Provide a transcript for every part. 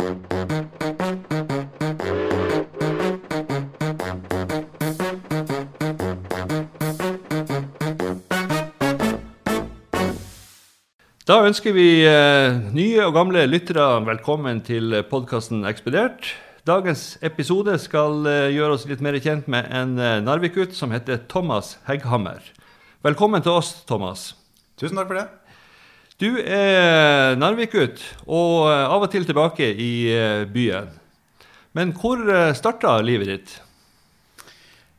Da ønsker vi eh, nye og gamle lyttere velkommen til podkasten Ekspedert. Dagens episode skal eh, gjøre oss litt mer kjent med en eh, Narvik-gutt som heter Thomas Hegghammer. Velkommen til oss, Thomas. Tusen takk for det. Du er Narvik-gutt og eh, av og til tilbake i eh, byen. Men hvor eh, starta livet ditt?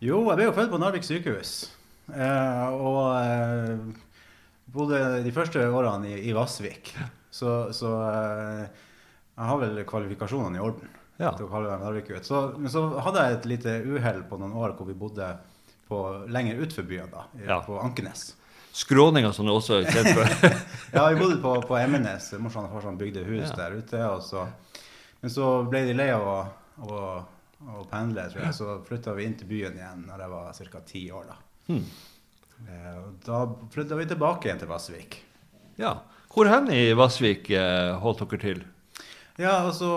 Jo, jeg ble jo født på Narvik sykehus. Eh, og bodde de første årene i, Vassvik. Så, så jeg har vel kvalifikasjonene i orden Ja. til å kalle meg Narvik-gutt. Så, men så hadde jeg et lite uhell på noen år hvor vi bodde på, lenger utenfor byen, da, Ja. på Ankenes. Skråninga, som du også er kjent for. Ja, vi bodde på, på Emmenes. Morsan og farsan bygde hus Ja. der ute. Så, men så ble de lei av å, av å, av å pendle, tror jeg. Så flytta vi inn til byen igjen når jeg var ca. ti år. Da Hmm. Eh, Da flytta vi tilbake igjen til Vassvik. Ja. Hvor hen i Vassvik eh, holdt dere til? Ja, altså,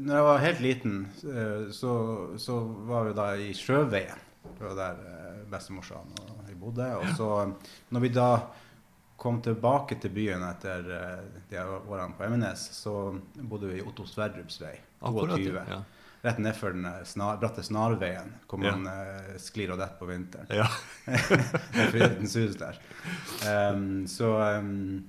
når jeg var helt liten, eh, så, så var vi da i Sjøveien. Det var der eh, bestemorsan og bodde. Og så når vi da kom tilbake til byen etter eh, de årene på Evenes, så bodde vi i Otto Sverdrups vei. 22. ja. Rett nedfor den eh, snar, bratte Snarveien, hvor man ja. sklir og detter på vinteren. Ja. Det er Fridens hus der. Um, så um,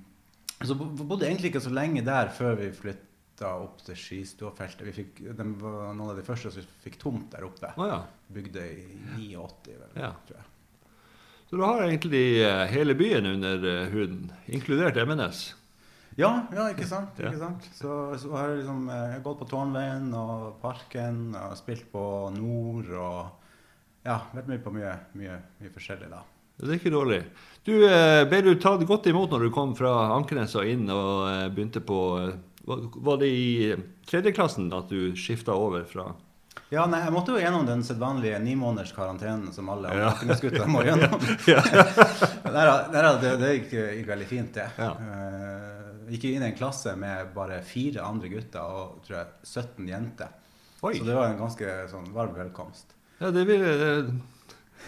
så bodde jeg egentlig ikke så lenge der før vi flytta opp til Skistuafeltet. Vi fikk, de var noen av de første som fikk tomt der oppe. Oh, ja. Bygde i 89, vel, Ja. tror jeg. Så du har egentlig eh, hele byen under eh, huden, inkludert Evenes? Ja, ja, ikke sant? Ikke sant? Så, så har jeg liksom eh, gått på Tårnveien og Parken og spilt på Nord og ja, vært med på mye, mye, mye forskjellig da. Det er ikke dårlig. Du, Ble du tatt godt imot når du kom fra Ankenes og inn og begynte på var- Var det i tredjeklassen at du skifta over fra Ja, nei, jeg måtte jo gjennom den sedvanlige ni måneders karantenen som alle Ja. Ankenes-gutter må gjennom. Ja. Der, der, det, det gikk, gikk veldig fint, det. Ja. Uh, gikk inn i en klasse med bare fire andre gutter og tror jeg 17 jenter. Oi. Så det var en ganske sånn varm velkomst. Ja, det blir eh,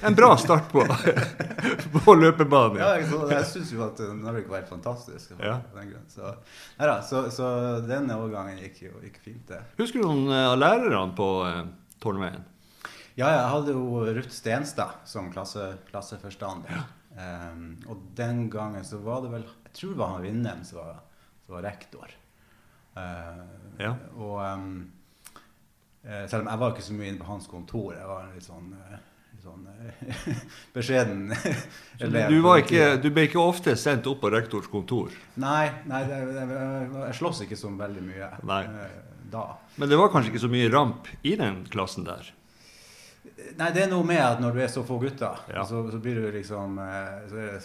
en bra start på, på løpebanen. Ja, så, jeg syns jo at Narvik var helt fantastisk. Ja. den. Så, neida, så, så denne overgangen gikk jo gikk fint, det. Husker du noen eh, av lærerne på eh, Tårnveien? Ja, jeg hadde jo Ruth Stenstad som klasse, klasseforstander. Em, og den gangen så var det vel Jeg tror det var han Vindem som var, som var rektor. Uh, Ja. Og eh, selv om jeg var ikke så mye inne på hans kontor, jeg var litt sånn, litt sånn eh, beskjeden elev du, ikke, du ble ikke ofte sendt opp på rektors kontor? Nei, nei det, det, jeg slåss ikke så veldig mye Nei. eh, da. Men det var kanskje ikke så mye ramp i den klassen der? Nei, det er noe med at når du er så få gutter, Ja. så, så blir du liksom eh,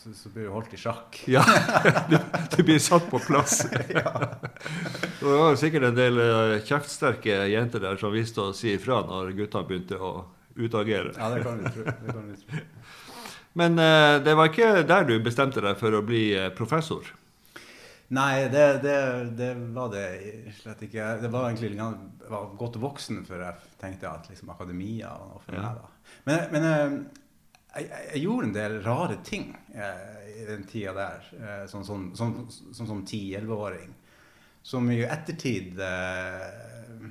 så, så, blir du holdt i sjakk. Ja, du, du blir satt på plass. ja. Det var sikkert en del kjeftsterke jenter der som visste å si ifra når gutta begynte å utagere. Ja, det kan du tro. Det kan du tro. Men eh, det var ikke der du bestemte deg for å bli eh, professor? Nei, det, det, det var det slett ikke. Det var egentlig jeg var godt voksen før jeg tenkte at liksom, akademia var for meg. da. Men, men eh, jeg, jeg, gjorde en del rare ting eh, i den tida der, som sånn, sånn, som 10-11-åring. Som i ettertid eh,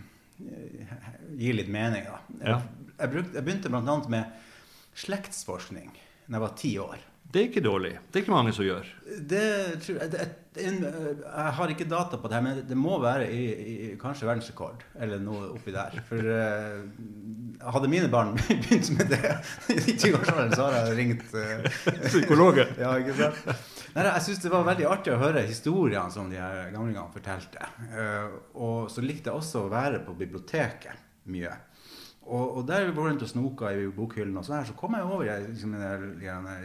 gir litt mening, da. Ja. Jeg, brukte, jeg begynte bl.a. med slektsforskning da jeg var ti år. Det er ikke dårlig. Det er ikke mange som gjør. Det tror jeg, det, jeg har ikke data på det her, men det må være i, i kanskje verdensrekord, eller noe oppi der. For uh, hadde mine barn begynt med det i 20-årsalderen, så har jeg ringt uh, Psykologen. ja, ikke sant? Nei, jeg syns det var veldig artig å høre historiene som de her gamlingene fortalte. Uh, og så likte jeg også å være på biblioteket mye. Og, og der vi var rundt og snoka i bokhyllen, og så, her, så kom jeg over jeg, liksom,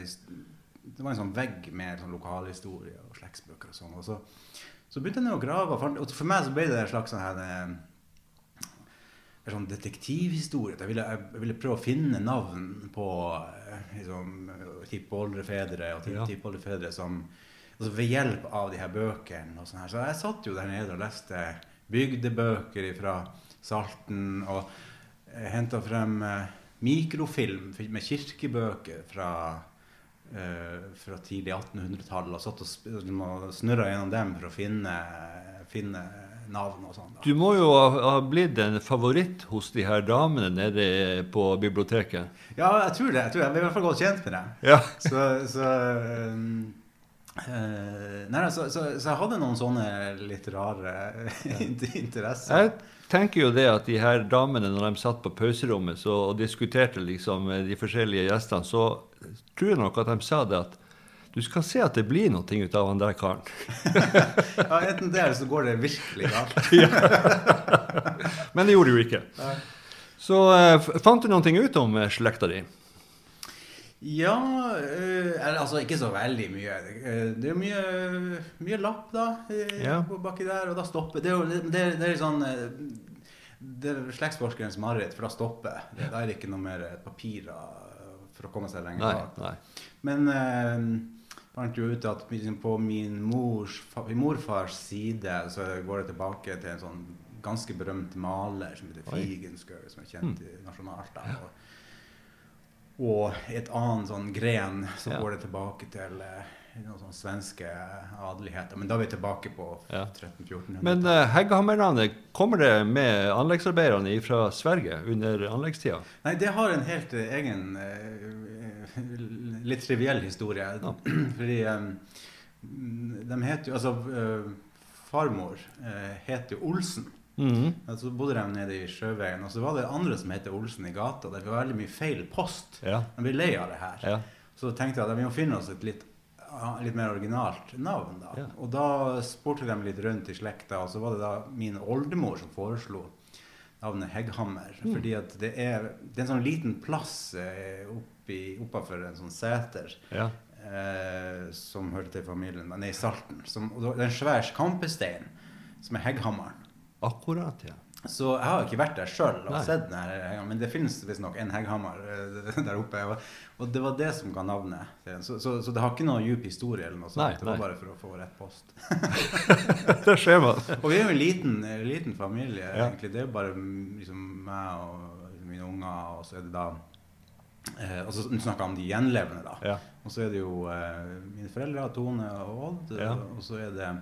his- Det var en sånn vegg med sånn lokalhistorie og slektsbøker og sånn. Og så, så begynte jeg å grave, og for meg så ble det en slags sånn her eh, en sånn detektivhistorie. Jeg ville, jeg ville prøve å finne navn på eh, liksom, tippoldefedre og tippoldefedre som altså ved hjelp av de her bøkene og sånn her. Så jeg satt jo der nede og leste bygdebøker fra Salten. Og henta frem eh, mikrofilm med kirkebøker fra, eh, fra tidlig 1800-tall. Og satt og, snurra gjennom dem for å finne, finne navn og sånn. Du må jo ha, ha blitt en favoritt hos de her damene nede på biblioteket. Ja, jeg tror det. Jeg, tror jeg. jeg er i hvert fall godt kjent med dem. Ja. Så, så um, eh, Nei, så, så, så jeg hadde noen sånne litt rare interesser. Jeg tenker jo det at de her damene, når de satt på pauserommet så, og diskuterte liksom de forskjellige gjestene, så tror jeg nok at de sa det at du skal se at det blir noe ut av han der karen. Ja, enten det, eller så går det virkelig galt. Men det gjorde det jo ikke. Så uh, fant du noe ut om eh, slekta di? Ja eh, eller, Altså, ikke så veldig mye. Eh, Det er mye, mye lapp, da, eh, Ja. på baki der, og da stopper Det er jo det, det, det er sånn Det er slektsforskerens mareritt, for da stopper det. Da er det ikke noe mer papirer for å komme seg lenger Nei. bak. nei. Men eh, fant jo ut at liksom på min mors, fa- morfars side så går det tilbake til en sånn ganske berømt maler som heter. Figenschou, som er kjent mm. nasjonalt. Da. Og, og et annet sånn gren så Ja. går det tilbake til eh, noen sånne svenske adeligheter. Men da er vi tilbake på Ja. 1300-1400. Men uh, Hegghammerne, kommer det med anleggsarbeiderne fra Sverige under anleggstida? Nei, det har en helt uh, egen uh, litt triviell historie. Ja. Fordi um, de heter jo Altså, eh, farmor heter jo Olsen. Og Så bodde de nede i Sjøveien, og så var det andre som heter Olsen i gata. Det var veldig mye feil post. Ja. De ble lei av det her. ja. Så tenkte jeg at vi må finne oss et litt, litt mer originalt navn. da. Ja. Og da spurte de litt rundt i slekta, og så var det da min oldemor som foreslo navnet Hegghammer. Mm. Fordi at det er, det er en sånn liten plass eh, oppi, oppafor en sånn seter ja. eh, som hørte til familien, men i Salten. Som, og det er en svær kampestein som er Hegghammeren. Akkurat, ja. Så jeg har ikke vært der sjøl og Nei. sett den her men det finnes visstnok en hegghammer eh, der oppe. Og, det var det som ga navnet. Så, så, så det har ikke noe djup historie eller noe sånt. Nei, det var nei. bare for å få rett post. det skjer man. Og vi er jo en liten, liten familie, Ja. egentlig. Det er jo bare mm, liksom, meg og mine unger, og så er det da eh, Og så snakker jeg om de gjenlevende, da. Ja. Og så er det jo eh, mine foreldre, Tone og Odd. Ja. Og så er det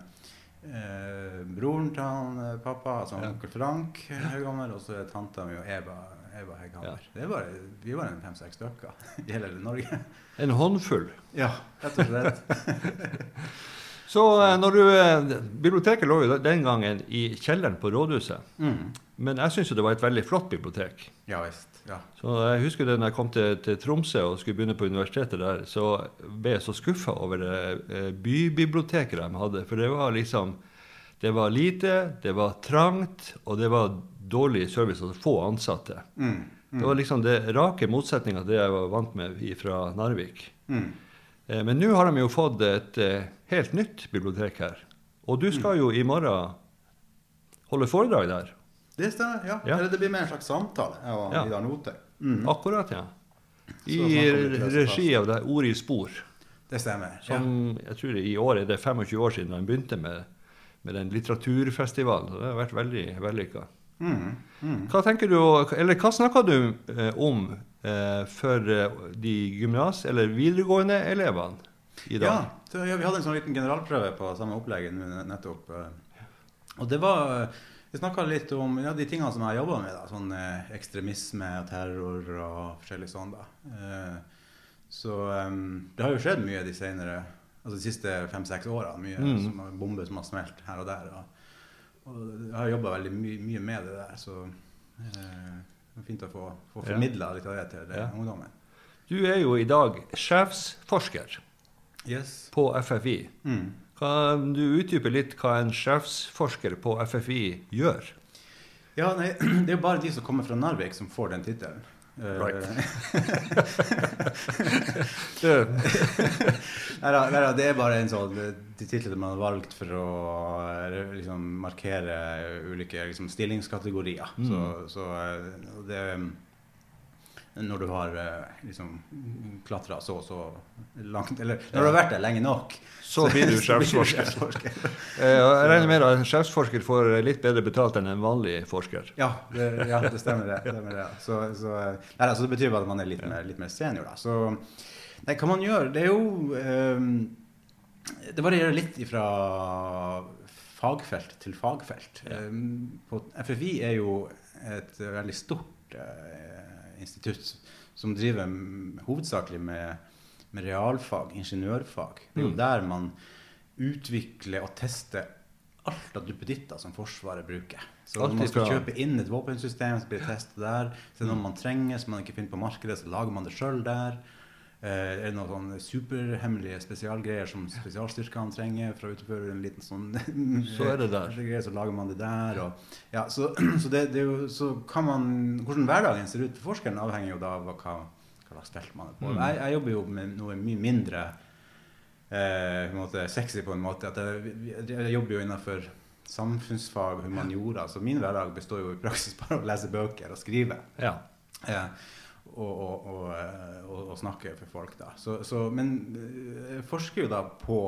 eh, broren til han eh, pappa, altså Ja. onkel Frank Høghammer. Og så er tanta mi og Eva, Eva Høghammer. Ja. vi var en fem-seks stykker i hele Norge. En håndfull. Ja, rett og slett. Så eh, når du eh, Biblioteket lå jo den gangen i kjelleren på rådhuset. Mm. Men jeg syns jo det var et veldig flott bibliotek. Ja visst. Ja. Så jeg husker det når jeg kom til, til Tromsø og skulle begynne på universitetet der, så ble jeg så skuffa over det eh, bybiblioteket de hadde. For det var liksom Det var lite, det var trangt, og det var dårlig service og få ansatte. Mm. Det var liksom det rake motsetninga til det jeg var vant med fra Narvik. Mm. Eh, Men nå har de jo fått et eh, helt nytt bibliotek her. Og du skal jo i morgen holde foredrag der. Det stemmer, ja. Ja. Eller det blir mer en slags samtale, jeg Ja. Vidar Note. Mm. Akkurat, ja. I regi av det Ord i spor. Det stemmer. Som jeg tror i år er det 25 år siden han begynte med, med den litteraturfestivalen. Det har vært veldig vellykka. Ja. Mm. Mm. Hva tenker du, eller hva snakka du eh, om eh, for eh, de gymnas- eller videregående elevene i Ja, dag? så, ja, vi hadde en sånn liten generalprøve på samme opplegget nettopp. eh. Og det var Vi snakka litt om ja, de tingene som jeg har jobba med. da, Sånn eh, ekstremisme og terror og forskjellig sånn. da. Eh, så um, det har jo skjedd mye de senere Altså de siste fem-seks årene. Mye Mm. som bomber som har smelt her og der. Og, og jeg har jobba veldig my mye med det der, så eh, det er fint å få, få Ja. formidla litt av det til Ja. eh, ungdommen. Du er jo i dag sjefsforsker Yes. på FFI. Mm. Kan du utdype litt hva en sjefsforsker på FFI gjør? Ja, nei, Det er bare de som kommer fra Narvik, som får den tittelen. Eh, Right. Neida, neida, det er bare en sånn eh, de titlene man har valgt for å eh, liksom, markere ulike liksom, stillingskategorier. Mm. Så, så det når du har eh, liksom klatra så og så langt Eller når du har vært der lenge nok. Så blir du sjefsforsker. Eh, jeg regner med at en sjefsforsker får litt bedre betalt enn en vanlig forsker. Ja, det, ja, det stemmer det. det, stemmer det. Så, så, nei, altså, det betyr bare at man er litt, mer, litt mer senior. Da. Så nei, hva man gjør, det er jo um, Det varierer litt fra fagfelt til fagfelt. Ja. Um, på FFI er jo et veldig stort uh, institutt som driver hovedsakelig med, med realfag, ingeniørfag. Det er jo Mm. der man utvikler og tester alt av duppeditter som Forsvaret bruker. Så når man skal kjøpe inn et våpensystem, så blir det testet der. Så noe man trenger som man ikke finner på markedet, så lager man det sjøl der. Eh, er det noen sånne superhemmelige spesialgreier som spesialstyrkene trenger for å utføre en liten sånn Så er det der. så lager man det der. Og, ja, så så, det, det jo, så kan man, hvordan hverdagen ser ut for forskeren, avhenger jo da av hva, hva slags felt man er på. Mm. Jeg, jeg jobber jo med noe mye mindre eh, på en måte sexy på en måte. At jeg, jeg jobber jo innenfor samfunnsfag og humaniora, så min hverdag består jo i praksis bare av å lese bøker og skrive. Ja. Eh, og, og, og, eh, og, snakke for folk, da. Så, så, men eh, jeg forsker jo da på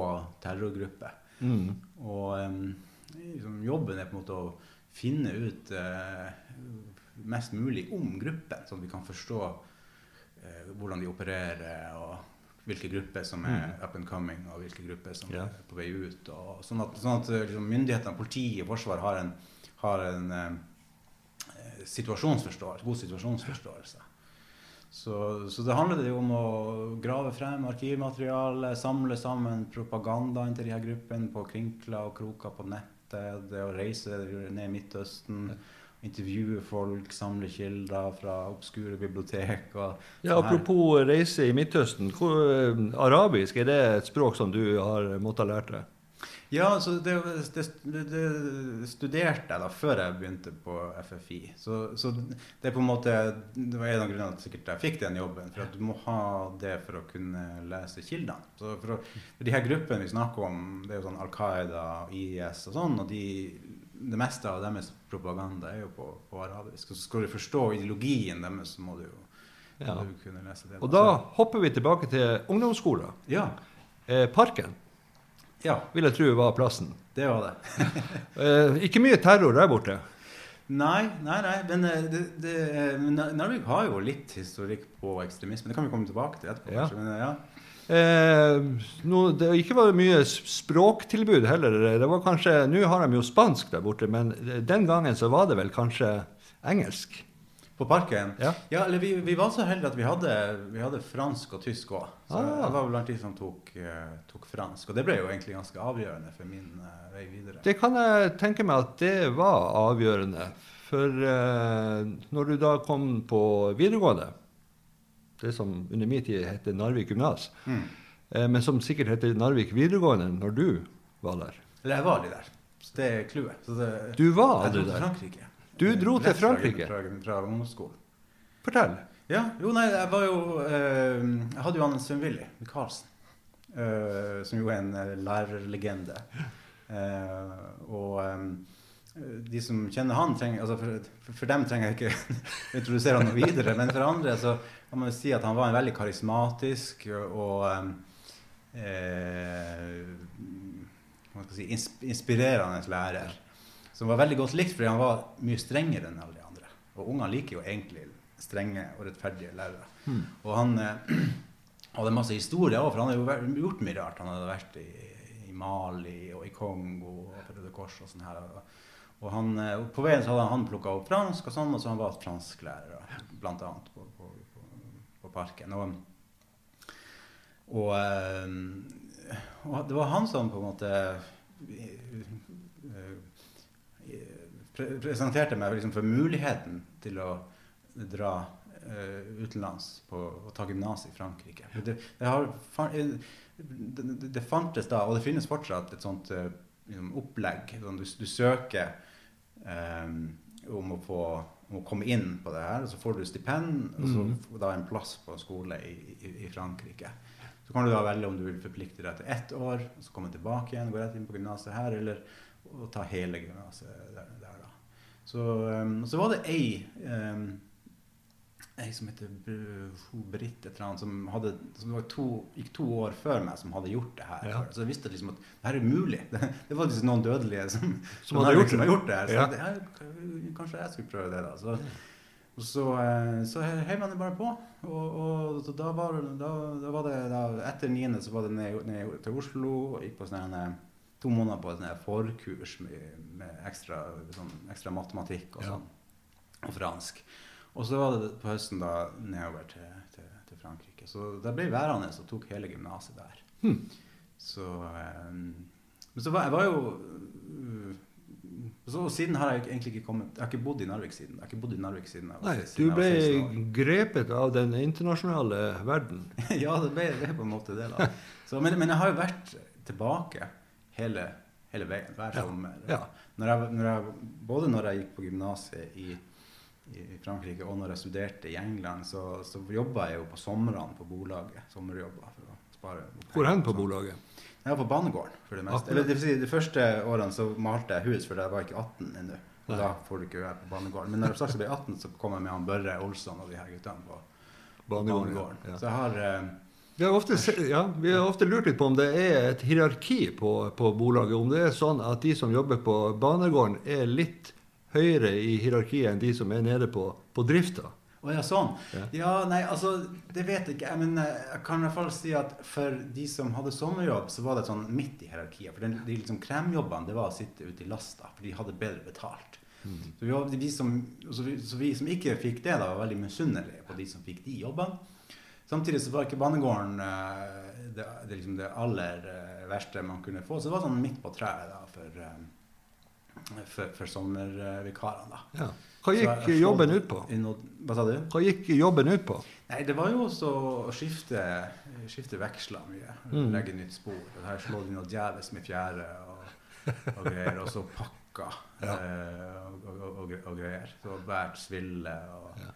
terrorgrupper. Mm. Og liksom, jobben er på en måte å finne ut eh, mest mulig om gruppen, sånn at vi kan forstå eh, hvordan de opererer, og hvilke grupper som er up and coming, og hvilke grupper som yeah. er på vei ut. Og, sånn at, sånn at eh, liksom, myndighetene, politiet og Forsvaret har en, har en eh, eh, situasjonsforståelse, god situasjonsforståelse. Så, så det handler jo om å grave frem arkivmateriale, samle sammen propagandaen til de her gruppene på krinkler og kroker på nettet. Det å reise ned Midtøsten, intervjue folk, samle kilder fra obskure bibliotek. Ja, apropos reise i Midtøsten. Hvor, eh, arabisk, er det et språk som du har måttet lære deg? Ja, så det, det, det, studerte jeg da før jeg begynte på FFI. Så, så det er på en måte Det var en av grunnene til sikkert jeg fikk den jobben. For at du må ha det for å kunne lese kildene. Så for, å, for de her gruppene vi snakker om, det er jo sånn Al Qaida, IS og sånn, og de, det meste av deres propaganda er jo på, på arabisk. Så skal du forstå ideologien deres, så må du jo Ja. du kunne lese det. Og da hopper vi tilbake til ungdomsskolen. Ja. Eh, parken Ja, vil jeg tro var plassen. det var det. Eh, ikke mye terror der borte. Nei, nei, nei, men eh, det, det, eh, Narvik har jo litt historikk på ekstremisme. Det kan vi komme tilbake til etterpå. Ja. Men, ja. Eh, no, det var ikke vært mye språktilbud heller. Det var kanskje, Nå har de jo spansk der borte, men den gangen så var det vel kanskje engelsk. På Parken? Ja. eller vi, vi var så heldige at vi hadde, vi hadde fransk og tysk òg. Så Ah. jeg var blant de som tok, eh, tok fransk. Og det ble jo egentlig ganske avgjørende for min uh, vei videre. Det kan jeg tenke meg at det var avgjørende. For uh, når du da kom på videregående, det som under min tid het Narvik gymnas, Mm. men som sikkert heter Narvik videregående når du var der. Eller jeg var aldri der. Så det er clouet. Du var aldri der. Frankrike. Du dro til Frankrike? Fra, fra ungdomsskolen. Fortell. Ja, jo nei, jeg var jo eh, Jeg hadde jo han Svein-Willy Michaelsen, eh, som jo er en eh, lærerlegende. Eh, og eh, de som kjenner han, trenger altså for, for, dem trenger jeg ikke introdusere han noe videre. Men for andre så kan man jo si at han var en veldig karismatisk og eh, hva skal jeg si, ins- inspirerende lærer. Som var veldig godt likt fordi han var mye strengere enn alle de andre. Og ungene liker jo egentlig strenge og rettferdige lærere. Mm. Og han eh, hadde masse historier òg, for han hadde jo gjort mye rart. Han hadde vært i, i Mali og i Kongo og Røde Kors og sånn her. Og, han, eh, og på veien så hadde han plukka opp fransk og sånn, og så han var fransklærer, blant annet, på, på, på, på Parken. Og, og, eh, og det var han som på en måte eh, pre presenterte meg liksom for muligheten til å dra uh, utenlands på, og ta gymnas i Frankrike. Det, det, har, eh, det, det, fantes da, og det finnes fortsatt, et sånt uh, liksom opplegg. Sånn, du, du søker um, om, å få, om å komme inn på det her, og så får du stipend, og så får du da en plass på skole i, i, i Frankrike. Så kan du da velge om du vil forplikte deg til ett år, så komme tilbake igjen, gå rett inn på gymnaset her, eller å ta hele gymnaset der. Så, um, så var det ei, um, ei som heter Br- Britt et eller annet, som, hadde, som var to, gikk to år før meg, som hadde gjort det her. Ja. Så jeg visste liksom at det her er mulig. Det, det var liksom noen dødelige som, Som hadde gjort liksom gjort det her. Så Ja. det her, kanskje jeg skulle prøve det, da. Så, og så, eh, så heiv man det bare på. Og, og så da, var, da, da var det da, Etter niende så var det ned, ned til Oslo og gikk på sånn to måneder på et forkurs med, med ekstra, sånn, ekstra matematikk og sånn. Og fransk. Og så var det på høsten da nedover til, til, til Frankrike. Så da ble jeg værende og tok hele gymnaset der. Hmm. Så, um, men så var jeg var jo uh, så, siden har jeg egentlig ikke kommet Jeg har ikke bodd i Narvik siden. Jeg har ikke bodd i Narvik siden jeg var, Nei, siden du jeg var ble grepet av den internasjonale verden. ja, det ble, det ble på en måte det, da. Så, men, men jeg har jo vært tilbake hele, hele veien, hver Ja, sommer. ja. Når jeg, når jeg, både når jeg gikk på gymnaset i, i Frankrike og når jeg studerte i England, så, så jobba jeg jo på somrene på bolaget. Sommerjobber for å spare Hvor hen på sånn. bolaget? Jeg var på banegården for det meste. Eller det, si, de første årene så malte jeg hus, for jeg var ikke 18 ennå. Og da får du ikke være på banegården. Men når jeg straks ble 18, så kom jeg med han Børre Olsson og de her guttene på Banegården. banegården. Ja. Så jeg har eh, Vi har, ofte, ja, vi har ofte lurt litt på om det er et hierarki på, på bolaget. Om det er sånn at de som jobber på banegården, er litt høyere i hierarkiet enn de som er nede på, på drifta. Å ja, sånn. Ja. Ja. nei, altså, det vet jeg ikke. jeg, Men eh, jeg kan i hvert fall si at for de som hadde sommerjobb, så var det sånn midt i hierarkiet. For den, de liksom kremjobbene, det var å sitte ute i lasta, for de hadde bedre betalt. Så, vi, de som, så, vi, så vi som ikke fikk det, da, var veldig misunnelige på de som fikk de jobbene. Samtidig så var ikke banegården eh, det, det, liksom det aller eh, verste man kunne få. Så det var sånn midt på treet da, for, eh, for, for sommervikarene. Ja. Hva gikk så, jobben ut på? Hva sa du? Hva gikk jobben ut på? Nei, det var jo også å skifte, skifte veksler mye. Mm. Legge nytt spor. Det her slå inn noe djevelsk med fjære og, og greier. Og så pakka Ja. og, og, og greier. Så Hvert sville og Ja.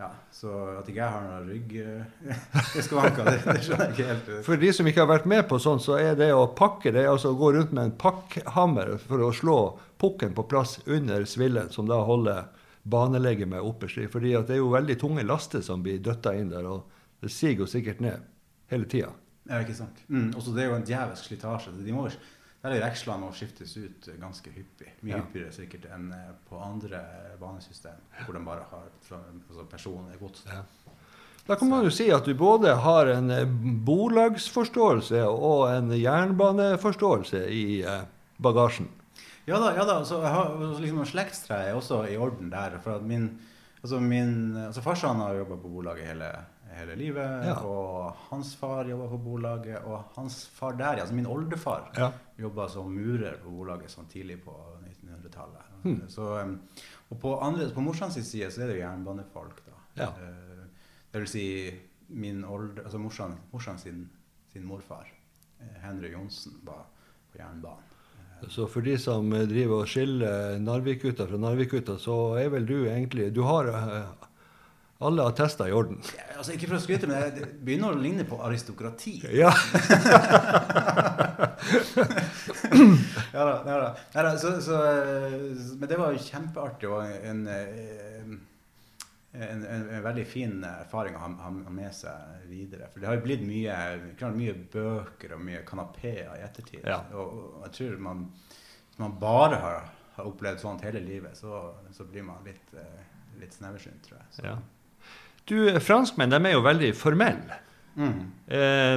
Ja. Så at ikke jeg har noen ryggskavanker, det, det skjønner jeg ikke helt. For de som ikke har vært med på sånn, så er det å pakke det er altså å gå rundt med en pakkhammer for å slå pukken på plass under svillen, som da holder banelegemet oppe. Fordi at det er jo veldig tunge laster som blir døtta inn der, og det siger jo sikkert ned hele tida. Ja, ikke sant. Mm, også det er jo en djevelsk slitasje. De må, jo- der er vekslene og skiftes ut ganske hyppig. Mye Ja. hyppigere sikkert enn eh, på andre banesystem, hvor de bare har altså personer gods. Ja. Da kan man jo si at du både har en eh, bolagsforståelse og en jernbaneforståelse i eh, bagasjen. Ja da, ja da. Så jeg har, altså liksom, slektstreet er også i orden der. For at min, altså min altså Farsan har jobba på bolaget hele, hele livet. Ja. Og hans far jobba på bolaget. Og hans far der, altså min oldefar, Ja. Jobba som murer på bolaget sånn tidlig på 1900-tallet. Hmm. Um, og på, andre, på morsans side så er det jo jernbanefolk, da. Ja. Eh, det vil si min olde, altså morsan, morsan sin, sin morfar, eh, Henry Johnsen, var på jernbanen. Så for de som eh, driver og skiller Narvik-gutta fra Narvik-gutta, så er vel du egentlig Du har eh, alle attester i orden. Ja, Altså, ikke for å skryte, men det begynner å ligne på aristokrati. Ja. Ja da, ja da. Ja, da, så, så, eh, men det var jo kjempeartig og en, eh, en, en, en veldig fin erfaring å ha, ha med seg videre. For det har jo blitt mye, klart, mye bøker og mye kanapeer i ettertid. Ja. Og, og jeg tror man, man bare har, har opplevd sånt hele livet, så, så blir man litt, eh, litt sneversynt, tror jeg. Så. ja. Du, franskmenn de er jo veldig formelle. Mm. Eh,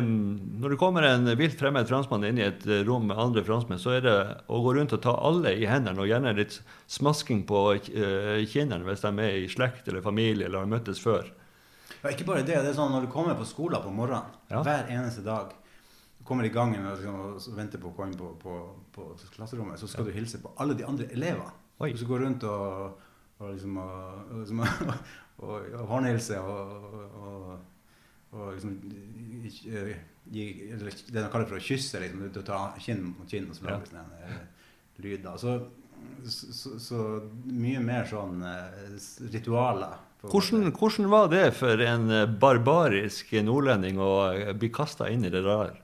når det kommer en vilt fremmed franskmann inn i et rom med andre franskmenn, så er det å gå rundt og ta alle i hendene, og gjerne litt smasking på eh, kinnene hvis de er i slekt eller familie eller har møttes før. Ja, ikke bare det. det er sånn Når du kommer på skolen på morgenen, Ja. hver eneste dag Du kommer i gangen og, liksom, venter på å komme på, på, på klasserommet, så skal du hilse på alle de andre elevene. Du skal gå rundt og, og liksom og, liksom, og, og håndhilse og, og, og liksom gi, gi eller Det de kaller for å kysse. Liksom. Du tar kinn mot kinn, og så lager ja. sånne eh, lyder. Så, så, så, mye mer sånn eh, ritualer. Hvordan, hvordan var det for en eh, barbarisk nordlending å eh, bli kasta inn i det der?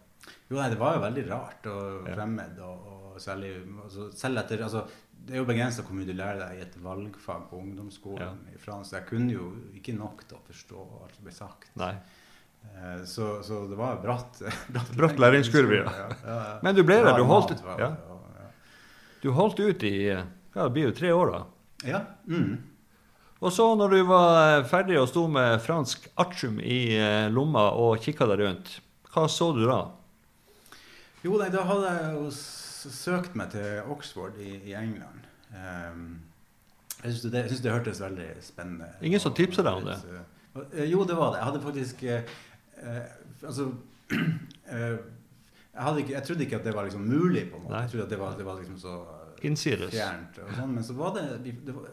Jo, nei, det var jo veldig rart og fremmed. Og, og særlig, altså, selv etter altså, det er jo begrensa hvor mye du lærer deg i et valgfag på ungdomsskolen i Fransk. Jeg kunne jo ikke nok til å forstå alt som ble sagt. Nei. Eh, Så, så det var bratt Bratt, Bratt læringskurve, ja. ja, ja. Men du ble der, du holdt- ja. ja. Du holdt ut i ja, det blir jo tre år, da. Ja. Mm. Og så, når du var eh, ferdig og sto med fransk artium i eh, lomma og kikka deg rundt, hva så du da? Jo, nei, da hadde jeg jo s- søkt meg til Oxford i, i England. Um, jeg syns det, det hørtes veldig spennende Ingen som tipsa deg om litt, eh, eh, Jo, det var det. Jeg hadde faktisk eh, eh, Altså eh, jeg, ikke, jeg trodde ikke at det var liksom mulig, på en måte. Nei. Jeg trodde at det var, det var liksom så Innsides. fjernt. Og sånn, men så var det, det var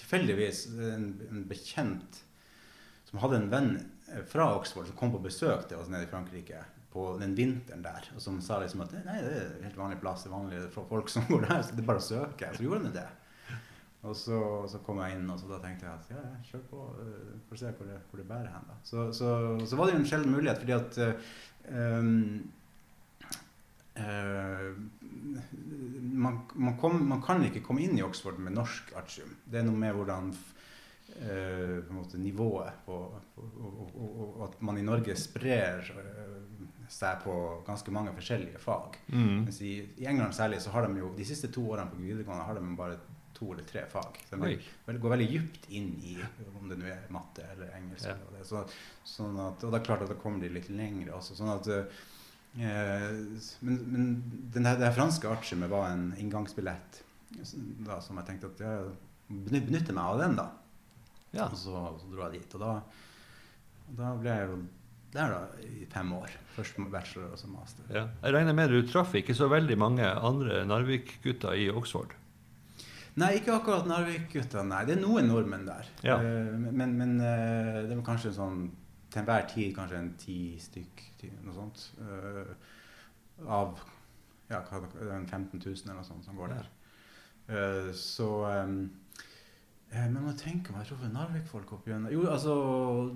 tilfeldigvis en, en bekjent som hadde en venn fra Oxford som kom på besøk til oss nede i Frankrike på den vinteren der, og som sa liksom at nei, det er en helt vanlig plass, det er vanlige folk som går der, så det er bare å søke. Så gjorde han det. Og så, så kom jeg inn, og så da tenkte jeg at ja, kjør på, uh, får se hvor det, hvor det bærer hen. da. Så, så, så var det jo en sjelden mulighet, fordi at eh, um, uh, man, man, kom, man kan ikke komme inn i Oxford med norsk artium. Det er noe med hvordan uh, på måte nivået på, og, og, og, og at man i Norge sprer eh, seg på ganske mange forskjellige fag. Mm. Mens i, I England særlig så har de jo de siste to årene på videregående har de bare to eller tre fag. Så de Oi. går veldig dypt inn i om det nå er matte eller engelsk. Ja. eller. Så, sånn at, og det er klart at da kommer de litt lengre også. Sånn at, eh, men men den der det franske artiumet var en inngangsbillett da, som jeg tenkte at jeg benytter meg av den, da. Ja. Og så, så dro jeg dit. Og da, da ble jeg jo der da i fem år. Først bachelor og så master. ja. Jeg regner med du traff ikke så veldig mange andre Narvik-gutter i Oxford? Nei, ikke akkurat Narvik-gutter. Nei, det er noen nordmenn der. Ja. Eh, men men eh, det var kanskje sånn til enhver tid kanskje en ti stykk, noe sånt. eh, av ja, hva, det er en 15 000 eller noe sånt som går der. Så Men må tenke meg, jeg tror Narvik-folk oppi gjennom Jo, altså,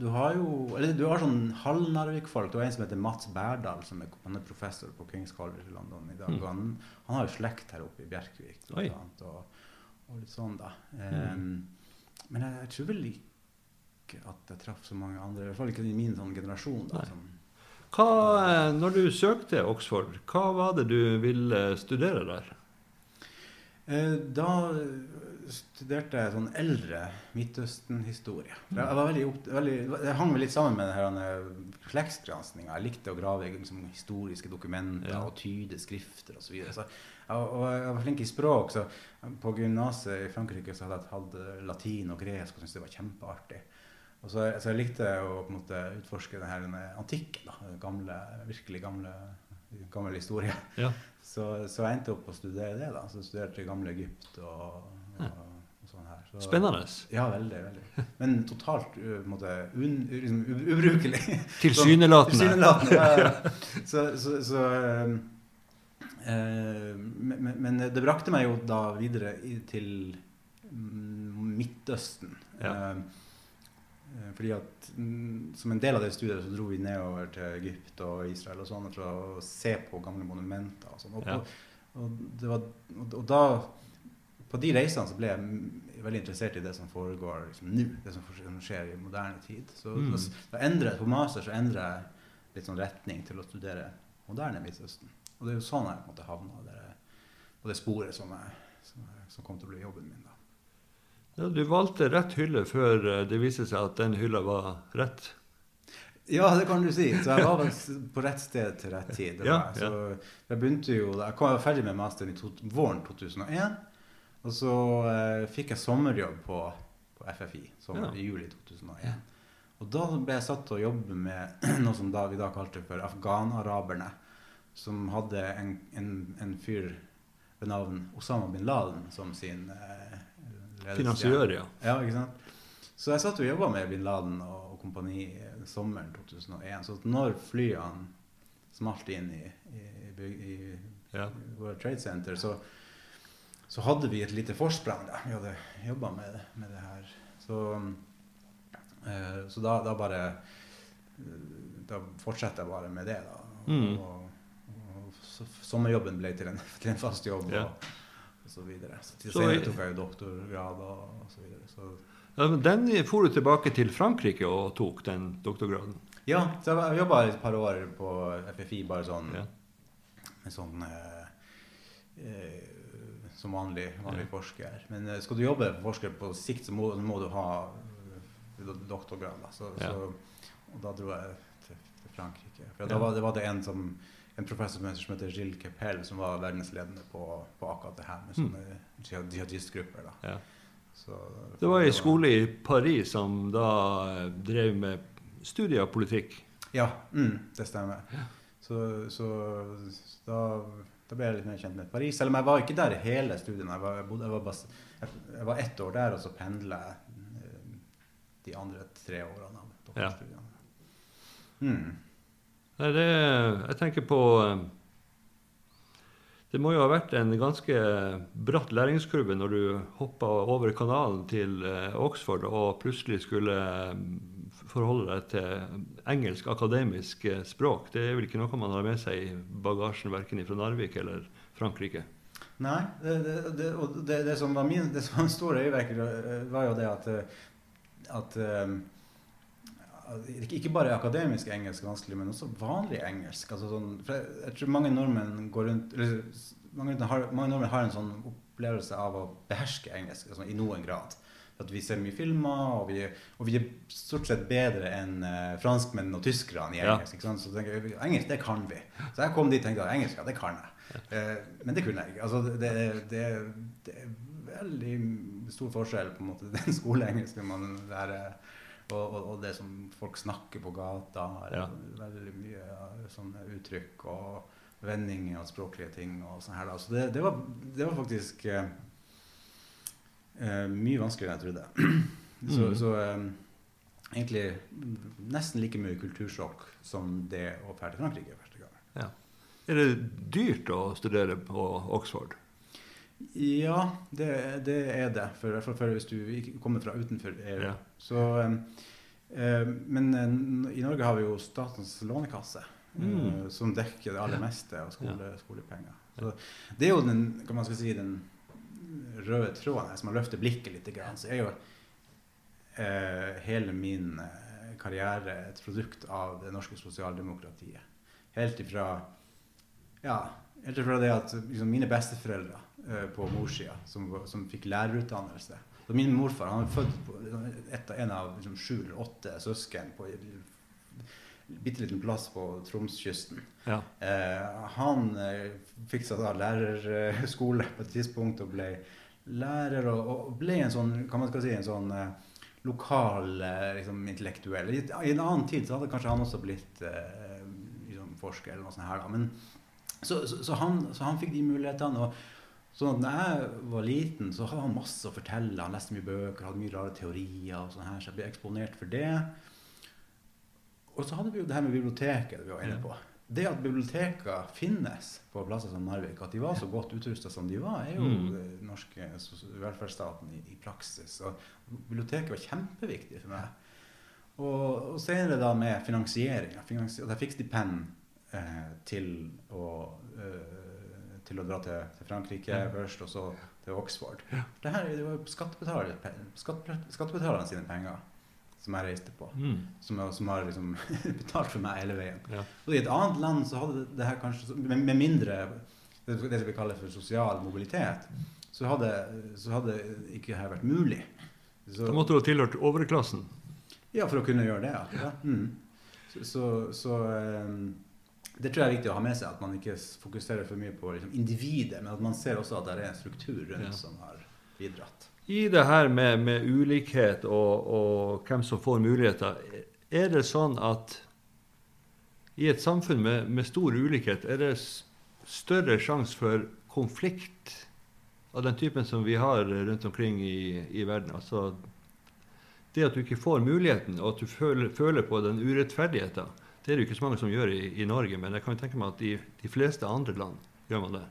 du har jo Eller du har sånn halv-Narvik-folk. Du har en som heter Mats Berdal, som er, han er professor på Kings College i London i dag. Mm. Han, han har jo slekt her oppe i Bjerkvik. Blant annet, Og, og litt sånn, da. Eh, Men jeg, jeg tror vel ikke at jeg traff så mange andre, i hvert fall ikke i min sånn generasjon. da, som Hva, eh, når du søkte Oxford, hva var det du ville studere der? Eh, Da studerte sånn eldre Midtøsten-historie. det Jeg, var veldig veldig, jeg hang vel litt sammen med denne slektsgranskinga. Jeg likte å grave i liksom, historiske dokumenter Ja. og tyde skrifter osv. Så, så jeg, og jeg var flink i språk. så På gymnaset i Frankrike så hadde jeg hatt latin og gresk og syntes det var kjempeartig. Og så, så jeg likte å på en måte utforske denne, denne antikken. da, den gamle, virkelig gamle, gammel historie. Ja. Så, så jeg endte opp å studere det. da, så studerte gamle Egypt og, og, og sånn her. Så, Spennende. Ja, veldig. veldig. Men totalt uh, måte, un, liksom, ubrukelig. Tilsynelatende. Tilsynelatende. Ja. Så, så, så um, uh, men, men- det brakte meg jo da videre til mm, Midtøsten. Ja. Eh, fordi at mm, Som en del av det studiet så dro vi nedover til Egypt og Israel og sånn for å se på gamle monumenter. Og, sånn. og, Ja. og, det var, og, og da På de reisene så ble jeg veldig interessert i det som foregår liksom, nå. Det som skjer i moderne tid. Så Mm. da, da jeg På master så endrer jeg litt sånn retning til å studere moderne Midtøsten. Og det er jo sånn jeg på en måte havna der, på det sporet som, jeg, som, jeg, som kom til å bli jobben min. da. Ja, du valgte rett hylle før eh, det viste seg at den hylla var rett. Ja, det kan du si. Så jeg var vel på rett sted til rett tid. Ja, jeg. Så jeg begynte jo, jeg kom ferdig med masteren i to, våren 2001. Og så eh, fikk jeg sommerjobb på, på FFI sommer, Ja. i juli 2001. Og da ble jeg satt til å jobbe med noe som da, vi da kalte for afghanaraberne. Som hadde en, en, en fyr ved navn Osama bin Laden som sin eh. Finansiør, ja. Ja, ikke sant? Så jeg satt og jobba med bin Laden og, og kompani sommeren 2001. Så når flyene smalt inn i, i, i, i Ja. World Trade Center, så, så hadde vi et lite forsprang. Da. Vi hadde jobba med, med det her. Så, eh, så da, da bare eh, Da fortsetter jeg bare med det, da. Mm. Og, og og sommerjobben ble til en, til en fast jobb. Ja. Og, og så videre. Så til senere tok jeg jo doktorgrad og, og så videre. Så Ja, men Den for du tilbake til Frankrike og tok, den doktorgraden. ja, så jeg jobba et par år på FFI, bare sånn, Ja. med sånn eh, eh, som vanlig, vanlig forsker. Men eh, skal du jobbe som forsker på sikt, så må, må du ha eh, doktorgrad. Da. Så, Ja. så, og da dro jeg til, til Frankrike. For Ja. da var, det var det en, som, en professor som heter, Gilles Kepel, som var verdensledende på, på akkurat det her med sånne mm. jihadistgrupper. Da. Ja. Så, Det var ei skole i Paris som da eh, drev med studier av politikk. Ja, mm, det stemmer. Så, så, så da, da ble jeg litt mer kjent med Paris. Selv om jeg var ikke der hele studien. Jeg var, jeg bodde, jeg var, bare, jeg, var ett år der, og så pendla jeg eh, de andre tre årene av doktorstudiene. Mm. Nei, det, jeg tenker på eh, Det må jo ha vært en ganske bratt læringskurve når du hoppa over kanalen til eh, Oxford og plutselig skulle forholde deg til engelsk akademisk eh, språk. Det er vel ikke noe man har med seg i bagasjen verken fra Narvik eller Frankrike. Nei, det, det, det, det, som var min det som var en stor øyevekker, eh, var jo det at, eh, at at ikke bare akademisk engelsk er vanskelig, men også vanlig engelsk. Altså sånn, jeg, jeg tror mange nordmenn går rundt eller, mange, har, mange nordmenn har en sånn opplevelse av å beherske engelsk altså, i noen grad. At vi ser mye filmer, og vi, og vi er stort sett bedre enn uh, franskmenn og tyskerne i Ja. engelsk. Sant? Så tenker jeg, engelsk, det kan vi. Så jeg kom dit og tenkte at engelsk, ja, det kan jeg. Uh, men det kunne jeg ikke. Altså, det, det, det er veldig stor forskjell på en måte den skoleengelske man lærer, og, og, og det som folk snakker på gata. Ja. Veldig mye ja, sånne uttrykk og vendinger og språklige ting. og sånn her. Så det, det, var, det var faktisk eh, eh, mye vanskeligere enn jeg trodde. så Mm. så eh, egentlig nesten like mye kultursjokk som det å dra til Frankrike første gang. Er det dyrt å studere på Oxford? Ja, det, det er det. For, for, for hvis du kommer fra utenfor EU. Ja. Så, eh, eh, men i Norge har vi jo Statens lånekasse, Mm. som dekker det aller meste av skole, skolepenger. Så det er jo den, kan man skal si, den røde tråden her, som har løftet blikket litt. Så er jo eh, hele min eh, karriere et produkt av det norske sosialdemokratiet. Helt ifra ja, helt ifra det at liksom, mine besteforeldre eh, på morssida, som, som fikk lærerutdannelse så Min morfar han er født på et, en av liksom, sju eller åtte søsken på en bitte liten plass på Tromskysten. Ja. Eh, han eh, fikk seg da lærerskole på et tidspunkt og ble lærer og, og ble en sånn, kan man skal si, en sånn eh, lokal eh, liksom, intellektuell. I, I en annen tid så hadde kanskje han også blitt eh, liksom, forsker eller noe sånt her da. Men, så, så, så, han, så han fikk de mulighetene. og Sånn at når jeg var liten, så hadde han masse å fortelle. Han leste mye bøker, hadde mye rare teorier. og sånn her, Så jeg ble eksponert for det. Og så hadde vi jo det her med biblioteket vi var inne på. Det at biblioteker finnes på plasser som Narvik, at de var så godt utrusta som de var, er jo Mm. den norske velferdsstaten i, i praksis. Og biblioteket var kjempeviktig for meg. Og, og senere da med finansiering. Finansi at jeg fikk stipend eh, til å eh, til å dra til, til Frankrike Ja. først, og så til Oxford. Det her det var jo skattebetaler, skatte, skattebetalerne sine penger som jeg reiste på. Mm. Som, som har liksom betalt for meg hele veien. Ja. Og i et annet land så hadde det, her kanskje med, med mindre det, det vi kaller for sosial mobilitet, så hadde, så hadde ikke dette vært mulig. Så, Da måtte du ha tilhørt overklassen. ja, for å kunne gjøre det. Ja. Mm. Så, så, så ehm, det tror jeg er viktig å ha med seg, at man ikke fokuserer for mye på liksom, individet, men at man ser også at det er en struktur rundt Ja. som har bidratt. I det her med, med ulikhet og, og hvem som får muligheter, er det sånn at i et samfunn med, med stor ulikhet er det større sjanse for konflikt av den typen som vi har rundt omkring i, i verden? Altså det at du ikke får muligheten, og at du føler, føler på den urettferdigheten, det er det jo ikke så mange som gjør i, i Norge, men jeg kan tenke meg at i de fleste andre land gjør man det.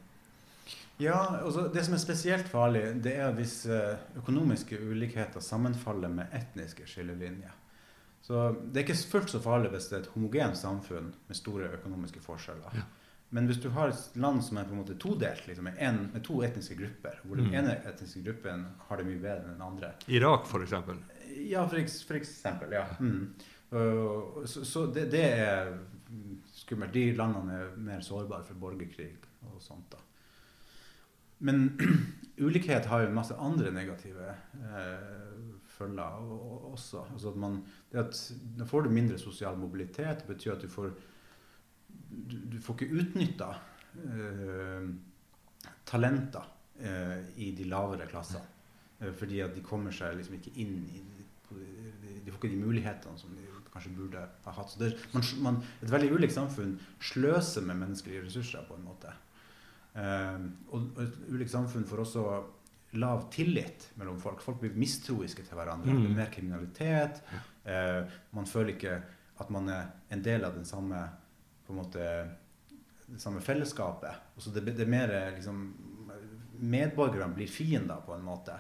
Ja, altså Det som er spesielt farlig, det er hvis eh, økonomiske ulikheter sammenfaller med etniske skillelinjer. Så Det er ikke fullt så farlig hvis det er et homogent samfunn med store økonomiske forskjeller. Ja. Men hvis du har et land som er på en måte todelt, liksom, med, en, med to etniske grupper, hvor den Mm. ene etniske gruppen har det mye bedre enn den andre Irak, f.eks. Ja, for, for eksempel. Ja. Mm. Så så det, det er skummelt. De landene er mer sårbare for borgerkrig og sånt. da. Men ulikhet har jo masse andre negative eh, følger og, og, også. Altså at man, at, da får du mindre sosial mobilitet. Det betyr at du får Du, du får ikke utnytta eh, talenter eh, i de lavere klassene. Eh, fordi at de kommer seg liksom ikke inn i de får ikke de mulighetene som de kanskje burde ha hatt. Så det, man, man, et veldig ulikt samfunn sløser med menneskelige ressurser på en måte. Eh, og, et ulikt samfunn får også lav tillit mellom folk. Folk blir mistroiske til hverandre. Mm. Det blir mer kriminalitet. Eh, man føler ikke at man er en del av den samme på en måte, det samme fellesskapet. Og så det, det er mer liksom, Medborgerne blir fiender på en måte.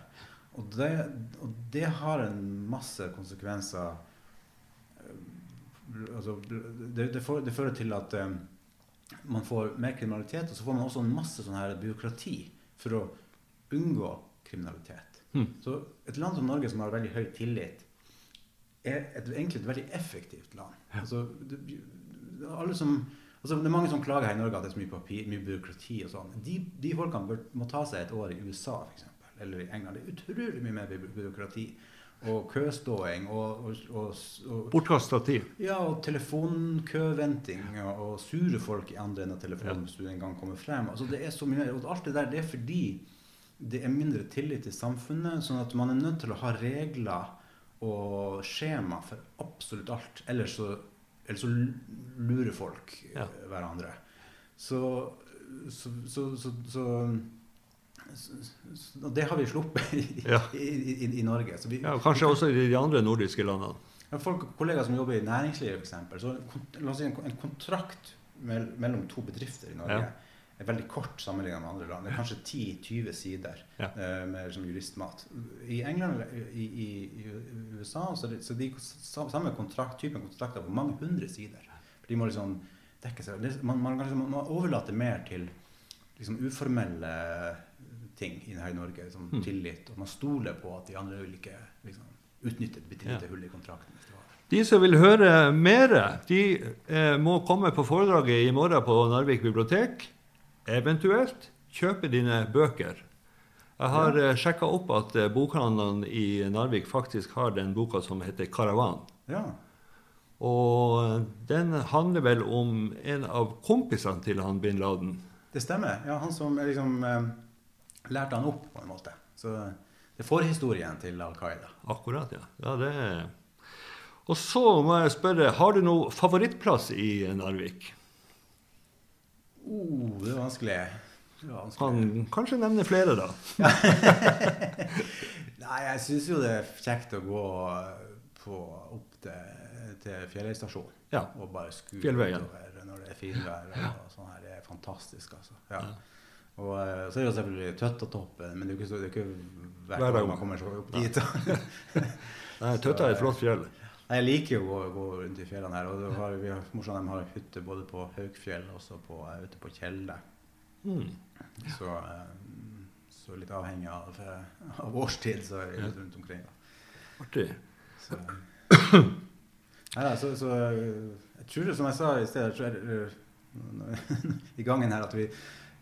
Og det, og det har en masse konsekvenser. Eh, Altså, det, det, for, det fører til at eh, man får mer kriminalitet, og så får man også en masse sånn her byråkrati for å unngå kriminalitet. Mm. Så et land som Norge, som har veldig høy tillit, er et, egentlig et veldig effektivt land. Altså, det, som, altså, det er mange som klager her i Norge at det er så mye papir, mye byråkrati og sånn. De, de folkene bør, må ta seg et år i USA, eksempel, eller i England. Det er utrolig mye mer by- byråkrati. Og køståing og, og, og, og Bortkasta tid. ja, og telefonkøventing og, sure folk i andre enden av telefonen hvis du en gang kommer frem. Altså, det er så mye. Og alt det der det er fordi det er mindre tillit til samfunnet, sånn at man er nødt til å ha regler og skjema for absolutt alt. Ellers så, ellers så lurer folk eh, Ja. hverandre. Så, så, så, det har vi sluppet i, Ja. i, i, i Norge. Så vi, Ja, kanskje også i de andre nordiske landene. folk, kollegaer som jobber i næringslivet, eksempel, så la oss si en, en kontrakt mellom to bedrifter i Norge Ja. er veldig kort sammenlignet med andre land. Det er kanskje 10-20 sider Ja. uh, med som juristmat. I England eller i, i, USA så er det, så de samme kontrakt, typen kontrakter på mange hundre sider. De må liksom dekke seg. Man, man, liksom, man overlater mer til liksom, uformelle ting her i Norge, som Mm. tillit. Og man stoler på at de andre vil ikke liksom, utnytte et bitte lite Ja. hull i kontrakten. De som vil høre mer, de eh, må komme på foredraget i morgen på Narvik bibliotek. Eventuelt kjøpe dine bøker. Jeg har Ja. eh, sjekka opp at eh, bokhandlene i Narvik faktisk har den boka som heter 'Karavan'. Ja. Og eh, den handler vel om en av kompisene til han bin Laden. Det stemmer. Ja, han som er liksom lærte han opp, på en måte. Så det er forhistorien til Al Qaida. Akkurat, ja. ja det... Og så må jeg spørre, har du noe favorittplass i Narvik? Oh, det er vanskelig. Det er vanskelig. Kan kanskje nevne flere, da. Nei, jeg syns jo det er kjekt å gå på, opp til, til Fjelløystasjonen Ja. og bare skue utover når det er finvær. og sånn her. Det er fantastisk, altså. Ja. Og eh, så er det jo selvfølgelig Tøttatoppen, men det er jo ikke, det er ikke hver gang man kommer så opp dit. Nei, Tøtta er et flott fjell. Nei, Jeg liker jo å gå, rundt i fjellene her. og har, vi har, Morsan har hytte både på Haukfjell og på, eh, ute på Tjelde. Mm. Så, eh, så litt avhengig av, eh, av årstid så er vi litt rundt omkring. Da. Artig. Så, Nei, så, så eh, jeg tror som jeg sa i sted jeg tror eh, i gangen her, at vi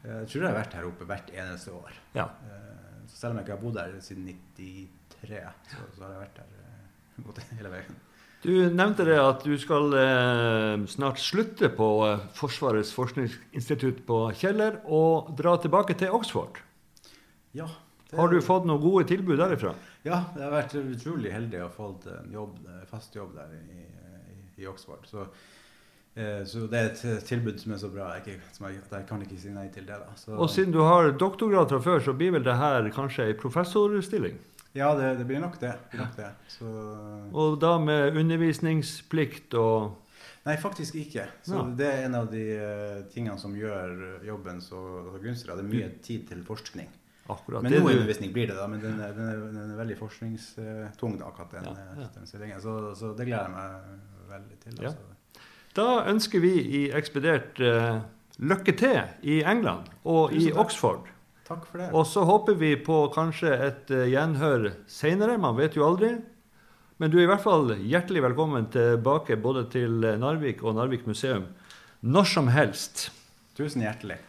jeg tror jeg har vært her oppe hvert eneste år. Ja. Eh, Så selv om jeg ikke har bodd her siden 93, så, så har jeg vært her eh, hele veien. Du nevnte det at du skal eh, snart slutte på eh, Forsvarets forskningsinstitutt på Kjeller og dra tilbake til Oxford. Ja, det- Har du fått noen gode tilbud derifra? Ja, jeg har vært utrolig heldig og fått en jobb, fast jobb der i, i, Oxford. Så, så det er et eh, tilbud som er så bra jeg ikke, som jeg, at jeg kan ikke si nei til det. Så, Og siden du har doktorgrad fra før, så blir vel det her kanskje ei professorstilling? ja, det, det blir nok det. blir nok det. Så, Og da med undervisningsplikt og nei, faktisk ikke. Så Ja. det er en av de eh, tingene som gjør eh, jobben så, så gunstig. Det er mye tid til forskning. akkurat Men noe undervisning blir det, da. Men den er, den er, den er veldig forskningstung, da, akkurat den, Ja, eh, ja. Så, så det gleder jeg meg veldig til. Altså. Da ønsker vi i Ekspedert uh, lykke til i England og i takk. Oxford. Takk for det. Og så håper vi på kanskje et uh, gjenhør seinere. Man vet jo aldri. Men du er i hvert fall hjertelig velkommen tilbake både til Narvik og Narvik museum når som helst. Tusen hjertelig.